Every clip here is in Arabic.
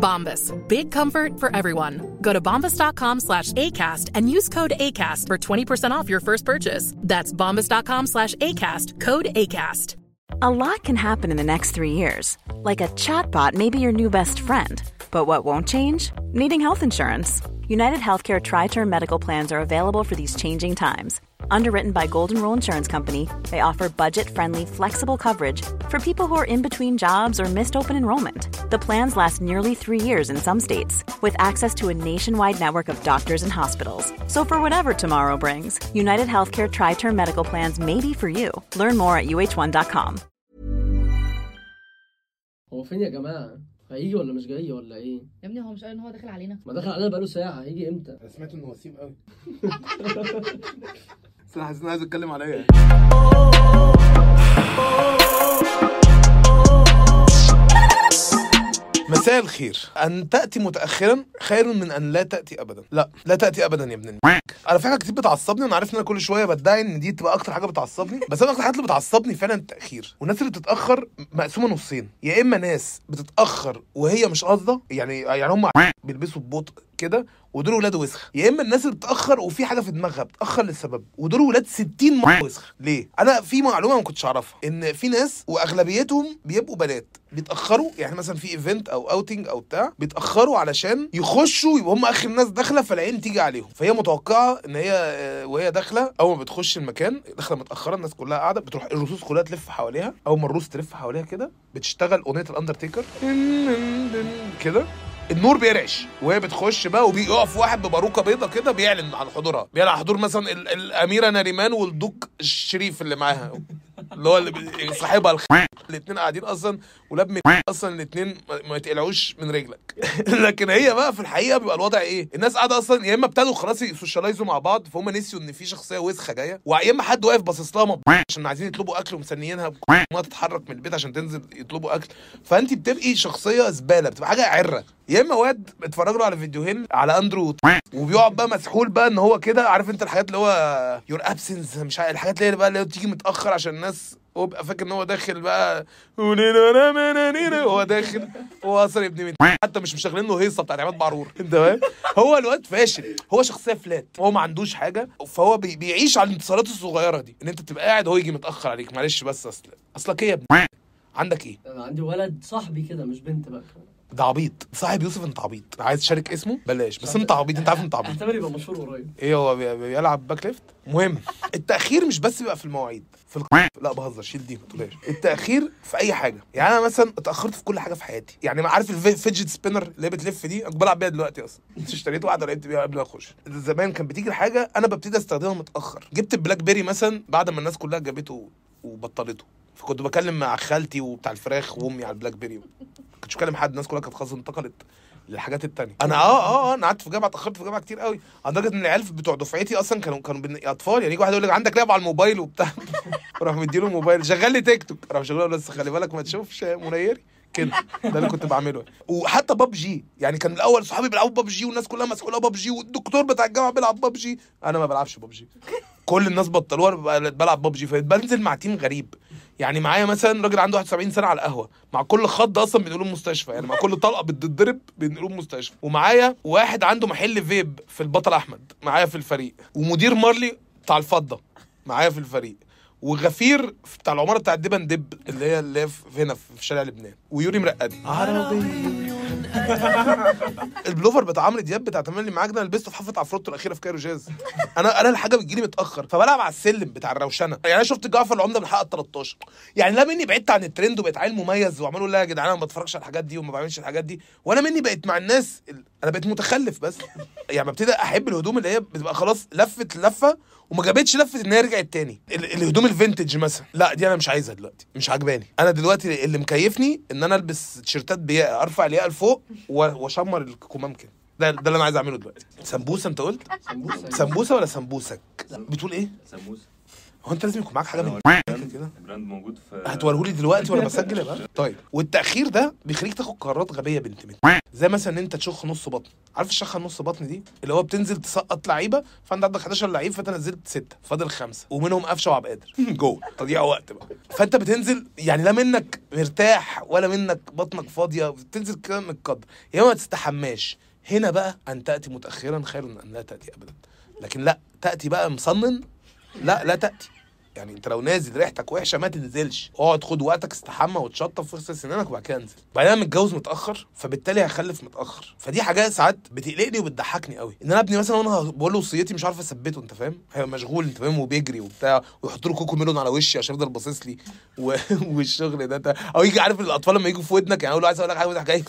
Bombas. Big comfort for everyone. Go to bombas.com slash ACAST and use code ACAST for 20% off your first purchase. That's bombas.com slash ACAST. Code ACAST. A lot can happen in the next three years. Like a chatbot may be your new best friend. But what won't change? Needing health insurance. United Healthcare Tri Term Medical Plans are available for these changing times. Underwritten by Golden Rule Insurance Company, they offer budget friendly, flexible coverage for people who are in between jobs or missed open enrollment. The plans last nearly three years in some states, with access to a nationwide network of doctors and hospitals. So, for whatever tomorrow brings, United Healthcare Tri Term Medical Plans may be for you. Learn more at uh1.com. هو فين يا جماعة؟ هيجي ولا مش جاي ولا ايه؟ يا ابني هو مش قال ان هو داخل علينا ما دخل علينا بقاله ساعة هيجي امتى؟ انا سمعت انه وسيم قوي بس أنا حاسس انه عايز أتكلم عليا مساء الخير. أن تأتي متأخرا خير من أن لا تأتي أبدا. لا لا تأتي أبدا يا ابن الم- في حاجة كتير بتعصبني وأنا عارف إن أنا كل شوية بدعي إن دي تبقى أكتر حاجة بتعصبني بس أنا أكتر حاجة اللي بتعصبني فعلا التأخير. والناس اللي بتتأخر مقسومة نصين. يا إما ناس بتتأخر وهي مش قاصدة يعني يعني هم بيلبسوا ببطء كده ودول ولاد وسخ. يا إما الناس اللي بتأخر وفي حاجة في دماغها بتأخر للسبب ودول ولاد 60 مرة وسخ. ليه؟ أنا في معلومة ما كنتش أعرفها إن في ناس وأغلبيتهم بيبقوا بنات بيتأخروا يعني مثلا في event أو outing أو بتاع بيتأخروا علشان يخشوا يبقوا هم آخر ناس داخلة فالعين تيجي عليهم. فهي متوقعة إن هي آه، وهي داخلة أول ما بتخش المكان داخلة متأخرة الناس كلها قاعدة بتروح الروس كلها تلف حواليها. أول ما الروس تلف حواليها كده بتشتغل أغنية الأندرتيكر. كده. النور بيرعش وهي بتخش بقى وبيقف واحد بباروكة بيضة كده بيعلن عن حضورها. بيعلن عن حضور مثلا ال- الأميرة ناريمان والدوق الشريف اللي معاها اللي هو اللي صاحبها الخ... الاثنين قاعدين أصلا ولاب أصلا الاثنين ما يتقلعوش من رجلك. لكن هي بقى في الحقيقة بيبقى الوضع إيه؟ الناس قاعدة أصلا يا إما ابتدوا خلاص يسوشيالايزوا مع بعض فهم نسيوا إن في شخصية وسخة جاية ويا إما حد واقف باصص لها عشان عايزين يطلبوا أكل ومستنيينها ما تتحرك من البيت عشان تنزل يطلبوا أكل. فانت بتبقي شخصية زبالة بتبقى حاجة عرة. يا إما واد اتفرج له على فيديوهين على أندرو وبيقعد بقى مسحول بقى إن هو كده عارف أنت الحاجات اللي هو your absence مش عارف الحاجات اللي هي بقى اللي بتيجي متأخر عشان الناس هو بيبقى فاكر إن هو داخل بقى هو داخل هو أصلا ابن من حتى مش مشغلين له هيصة بتاعت عماد بعرور. أنت فاهم؟ هو الواد فاشل هو شخصية flat هو ما عندوش حاجة فهو بي بيعيش على الانتصارات الصغيرة دي إن أنت تبقى قاعد هو يجي متأخر عليك معلش بس اصل أصلك إيه يا ابن. عندك إيه؟ أنا عندي ولد صاحبي كده مش بنت بقى. ده عبيط. صاحب يوسف انت عبيط. عايز تشارك اسمه؟ بلاش. بس انت عبيط. انت عارف انت عبيط. احتمال يبقى مشهور قريب. إيه هو بي- بيلعب back left؟ المهم التأخير مش بس بيبقى في المواعيد. في الق... لا بهزر. شيل دي ما تقولهاش. التأخير في أي حاجة. يعني أنا مثلا اتأخرت في كل حاجة في حياتي. يعني عارف ال fidget spinner اللي بتلف دي؟ أنا بلعب بيها دلوقتي أصلا. اشتريت واحدة ولعبت بيها قبل ما أخش. زمان كان بتيجي الحاجة أنا ببتدي أستخدمها متأخر. جبت البلاك بيري مثلا بعد ما الناس كلها جابته وبطلته. فكنت بكلم مع خالتي وبتاع الفراخ وأمي على البلاك بيري كنتش بكلم حد الناس كلها كانت خلاص انتقلت للحاجات التانية. أنا آه آه آه أنا قعدت في جامعة اتأخرت في جامعة كتير قوي لدرجة إن العيال بتوع دفعتي أصلا كانوا كانوا أطفال يعني يجي واحد يقول لك عندك لعبة على الموبايل وبتاع أروح مديله الموبايل شغل لي تيك توك أروح شغله بس خلي بالك ما تشوفش منيري كده ده اللي كنت بعمله. وحتى ببجي يعني كان الأول صحابي بيلعبوا ببجي والناس كلها مسحولة ببجي والدكتور بتاع الجامعة بيلعب ببجي أنا ما بلعبش ببجي كل الناس بطلوها بلعب ببجي فبنزل مع تيم غريب. يعني معايا مثلا راجل عنده 71 سنة على القهوة مع كل خض أصلا بنقوله مستشفى يعني مع كل طلقة بتتضرب بنقوله مستشفى. ومعايا واحد عنده محل فيب في البطل أحمد معايا في الفريق. ومدير مارلي بتاع الفضة معايا في الفريق. وغفير بتاع العمارة بتاع الدبن دب اللي هي اللي هي هنا في شارع لبنان. ويوري مرقدي. عربي. البلوفر بتاع عمرو دياب بتاع تملي معاك ده لبسته في حفله عفروتو الأخيرة في كايرو جاز. أنا أنا الحاجة بتجيلي متأخر. فبلعب على السلم بتاع الروشنة. يعني أنا شفت جعفر العمدة من الحلقة 13 يعني لا مني بعدت عن الترند وبقيت عيل مميز وعمالوا لا يا جدعان أنا ما بتفرجش على الحاجات دي وما بعملش الحاجات دي. وأنا مني بقيت مع الناس ال- أنا بقيت متخلف بس. يعني ببتدي أحب الهدوم اللي هي بتبقى خلاص لفت لفة وما جابتش لفه إن هي رجعت تاني. ال- الهدوم الفينتج مثلا. لا دي أنا مش عايزها دلوقتي. مش عجباني. أنا دلوقتي اللي مكيفني إن أنا ألبس تيشيرتات أرفع الياقه لفوق وأشمر الكمام كده. ده ده اللي أنا عايز أعمله دلوقتي. سمبوسة أنت قلت؟ سمبوسة. سمبوسة ولا سمبوسك؟ بتقول إيه؟ سموسه هو انت لازم يكون معاك حاجة من كده؟ براند موجود في هتوريهولي دلوقتي وأنا بسجل يا بقى طيب والتأخير ده بيخليك تاخد قرارات غبية بنت مت زي مثلا إن أنت تشخ نص بطن. عارف الشخة نص بطن دي؟ اللي هو بتنزل تسقط لعيبة فأنت عندك 11 لعيب فأنت نزلت ستة فاضل خمسة ومنهم قفشة وعبد قادر جوه تضييع وقت بقى. فأنت بتنزل يعني لا منك مرتاح ولا منك بطنك فاضية بتنزل كده من القدر. يا إما ما تستحماش. هنا بقى أن تأتي متاخرا خير من أن لا تأتي ابدا. لكن لا تأتي بقى مصنن لا لا تأتي. يعني انت لو نازل ريحتك وحشة ما تنزلش. اقعد خد وقتك استحمى وتشطف واغسل سنانك وبعد كده انزل. بعدين أنا متجوز متأخر فبالتالي هخلف متأخر. فدي حاجات ساعات بتقلقني وبتضحكني قوي. ان أنا ابني مثلا وأنا بقول له وصيتي مش عارف اثبته انت فاهم؟ هيبقى مشغول انت فاهم؟ وبيجري وبتاع ويحط له كوكو ميلون على وشي عشان يفضل باصص لي. و... والشغل ده, ده أو يجي عارف الأطفال لما يجوا في ودنك يعني أقول له عايز أقول لك حاجة جاي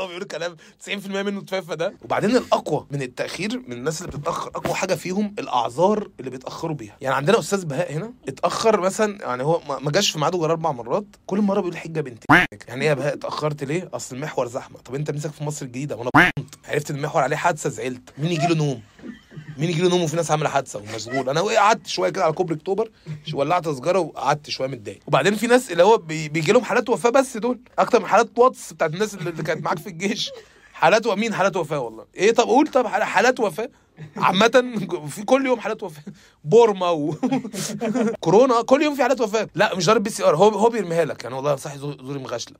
هو بيقولوا كلام 90% منه تفافه ده. وبعدين الأقوى من التأخير من الناس اللي بتتأخر أقوى حاجة فيهم الأعذار اللي بيتأخروا بيها. يعني عندنا أستاذ بهاء هنا اتأخر مثلا يعني هو ما جاش في ميعاده غير أربع مرات. كل مرة بيقول حجة بنت يعني إيه يا بهاء اتأخرت ليه؟ أصل المحور زحمة. طب أنت ساكن في مصر الجديدة. وأنا عرفت إن المحور عليه حادثة زعلت. مين يجي له نوم؟ مين يجي له نوم وفي ناس عاملة حادثة ومشغول؟ أنا قعدت شوية كده على كوبري أكتوبر ولعت سجاره وقعدت شوية متضايق. وبعدين في ناس اللي هو بي- بيجي لهم حالات وفاة بس دول. أكتر من حالات واتس بتاعت الناس اللي كانت معاك في الجيش. حالات ومين حالات وفاة والله؟ إيه طب قول طب حال- حالات وفاة. عامة في كل يوم حالات وفاة. بورما و كورونا كل يوم في حالات وفاة. لا مش ضارب بي سي آر. هو هو بيرميها لك. يعني والله صاحي زو- زوري مغشلة.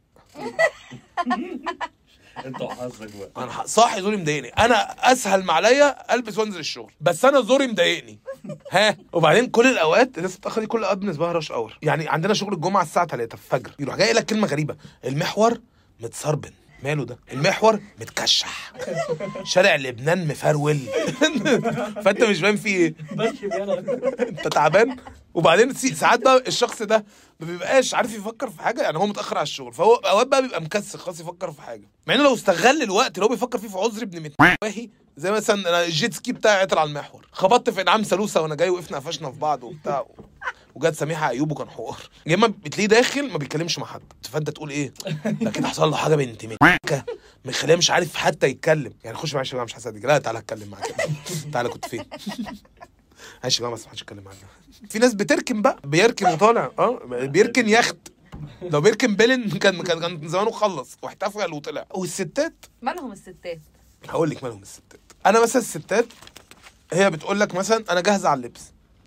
انت وحظك بقى. أنا ح- صاحي زوري مضايقني. أنا أسهل ما عليا ألبس وأنزل الشغل. بس أنا زوري مضايقني. ها؟ وبعدين كل الأوقات الناس بتاخر دي كل الأوقات بالنسبة لها رش اور يعني عندنا شغل الجمعة الساعة 3 الفجر. يروح جاي لك كلمة غريبة. المحور متسربن. ماله ده؟ المحور متكشح. شارع لبنان مفرول. فأنت مش فاهم فيه إيه. أنت تعبان؟ وبعدين ساعات بقى الشخص ده ما بيبقاش عارف يفكر في حاجة يعني هو متأخر على الشغل فهو أوقات بقى بيبقى مكسل خلاص يفكر في حاجة. مع إنه لو استغل الوقت اللي هو بيفكر فيه في عذر ابن متواهي زي مثلا أنا الجيت سكي بتاعي عطل على المحور. خبطت في انعام سلوسه وأنا جاي وقفنا قفشنا في بعض وبتاع. وجت سميحة ايوب وكان حوار. يا إما بتلاقيه داخل ما بيتكلمش مع حد. فأنت تقول إيه؟ كده حصل له حاجة بنت مكة. مخليه مش عارف حتى يتكلم. يعني خش معلش يا جماعة مش هصدق. لا تعالى أتكلم معاك. تعالى كنت فين؟ معلش جماعة بس ما حدش يتكلم معانا في ناس بتركن بقى. بيركن وطالع آه بيركن يخت. لو بيركن بيلن كان كان كان زمانه خلص واحتفل وطلع. والستات؟ مالهم الستات؟ هقول لك مالهم الستات. أنا مثلا الستات هي بتقول لك مثلا أنا جاهزة على اللبس.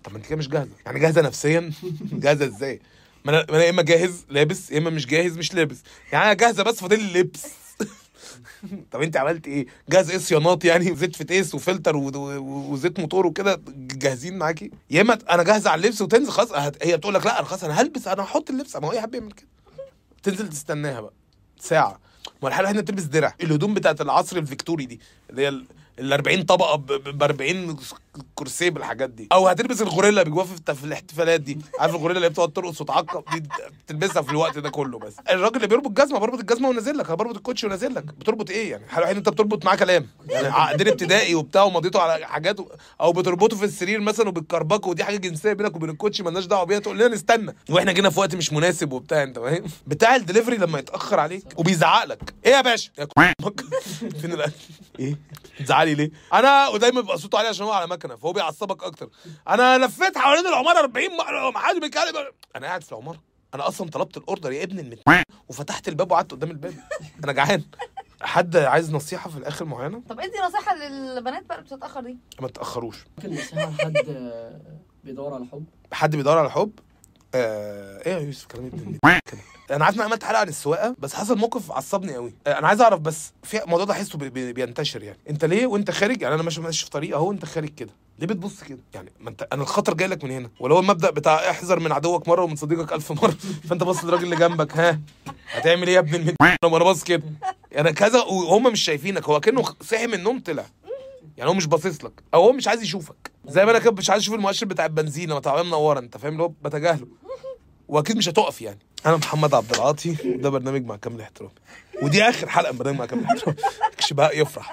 طب ما أنت كده مش جاهزة. يعني جاهزة نفسيا؟ جاهزة إزاي؟ ما أنا يا إما جاهز لابس يا إما مش جاهز مش لابس. يعني أنا جاهزة بس فاضل لي اللبس طب انت عملت إيه؟ جاهز إيه صيانات يعني؟ زيت فتيس وفلتر وزيت موتور وكده جاهزين معاكي؟ يا اما أنا جاهزه على اللبس وتنزل خلاص هي بتقول لك لا أنا خلاص أنا هلبس أنا هحط اللبس. ما هو اي حد بيعمل كده. تنزل تستناها بقى. ساعة. ما لحالة هنا تلبس درع. الهدوم بتاعت العصر الفيكتوري دي اللي هي ال 40 طبقة ب 40 كرسي بالحاجات دي. أو هتلبس الغوريلا جواها في الاحتفالات دي. عارف الغوريلا اللي بتقعد ترقص وتعقب دي تلبسها في الوقت ده كله بس. الراجل اللي بيربط جزمه بربط الجزمة ونازل لك. أنا بربط الكوتشي ونازل لك. بتربط إيه يعني؟ الحاله أنت بتربط معاه كلام. يعني عقدين ابتدائي وبتاع ومضيته على حاجات أو بتربطه في السرير مثلا وبتكربكه ودي حاجة جنسية بينك وبين الكوتشي مالناش دعوة بيها تقول لنا نستنى. وإحنا جينا في وقت مش مناسب وبتاع أنت فاهم؟ بتاع الدليفري لما يتأخر عليك وبيزعق لك. إيه يا باشا؟ فين الأكل؟ إيه؟ تزعلي ليه؟ أنا ودايما بيبقى صوته عالي عشان هو على مكنه فهو بيعصبك أكتر. أنا لفيت حوالين العمارة 40 مرة ما حد بيتكلم. أنا قاعد في العمارة. أنا أصلا طلبت الأوردر يا ابن المت وفتحت الباب وقعدت قدام الباب. أنا جعان. حد عايز نصيحة في الآخر معينة؟ طب إدي نصيحة للبنات بقى اللي بتتاخر دي. ما تأخروش. ممكن نصيحة لحد آه، بيدور على حب؟ حد بيدور على حب؟ آه... إيه يا يوسف؟ كلام ابن المت كده أنا عارف إن أنا عملت حلقة عن السواقه بس حصل موقف عصبني قوي. آه أنا عايز أعرف بس في الموضوع ده بي- بينتشر يعني. أنت ليه وأنت خارج؟ يعني أنا ماشي ماشي في طريق أهو أنت خارج كده. ليه بتبص كده؟ يعني ما أنت أنا الخطر جاي لك من هنا. ولا هو المبدأ بتاع احذر من عدوك مرة ومن صديقك ألف مرة فأنت باص للراجل اللي جنبك ها؟ هتعمل إيه يا ابن المد أنا باص كده. يعني كذا وهم مش شايفينك هو كأنه صحي من النوم طلع. يعني هو مش باصص لك. أو هو مش عايز يشوفك. زي ما أنا كده مش عايز أشوف المؤشر بتاع البنزين لما تعبان منوره أنت فاهم؟ اللي هو بتجاهله. وأكيد مش هتقف يعني. أنا محمد عبد العاطي وده برنامج مع كامل احترامي. ودي آخر حلقة من برنامج مع كامل احترامي. شباب يفرح.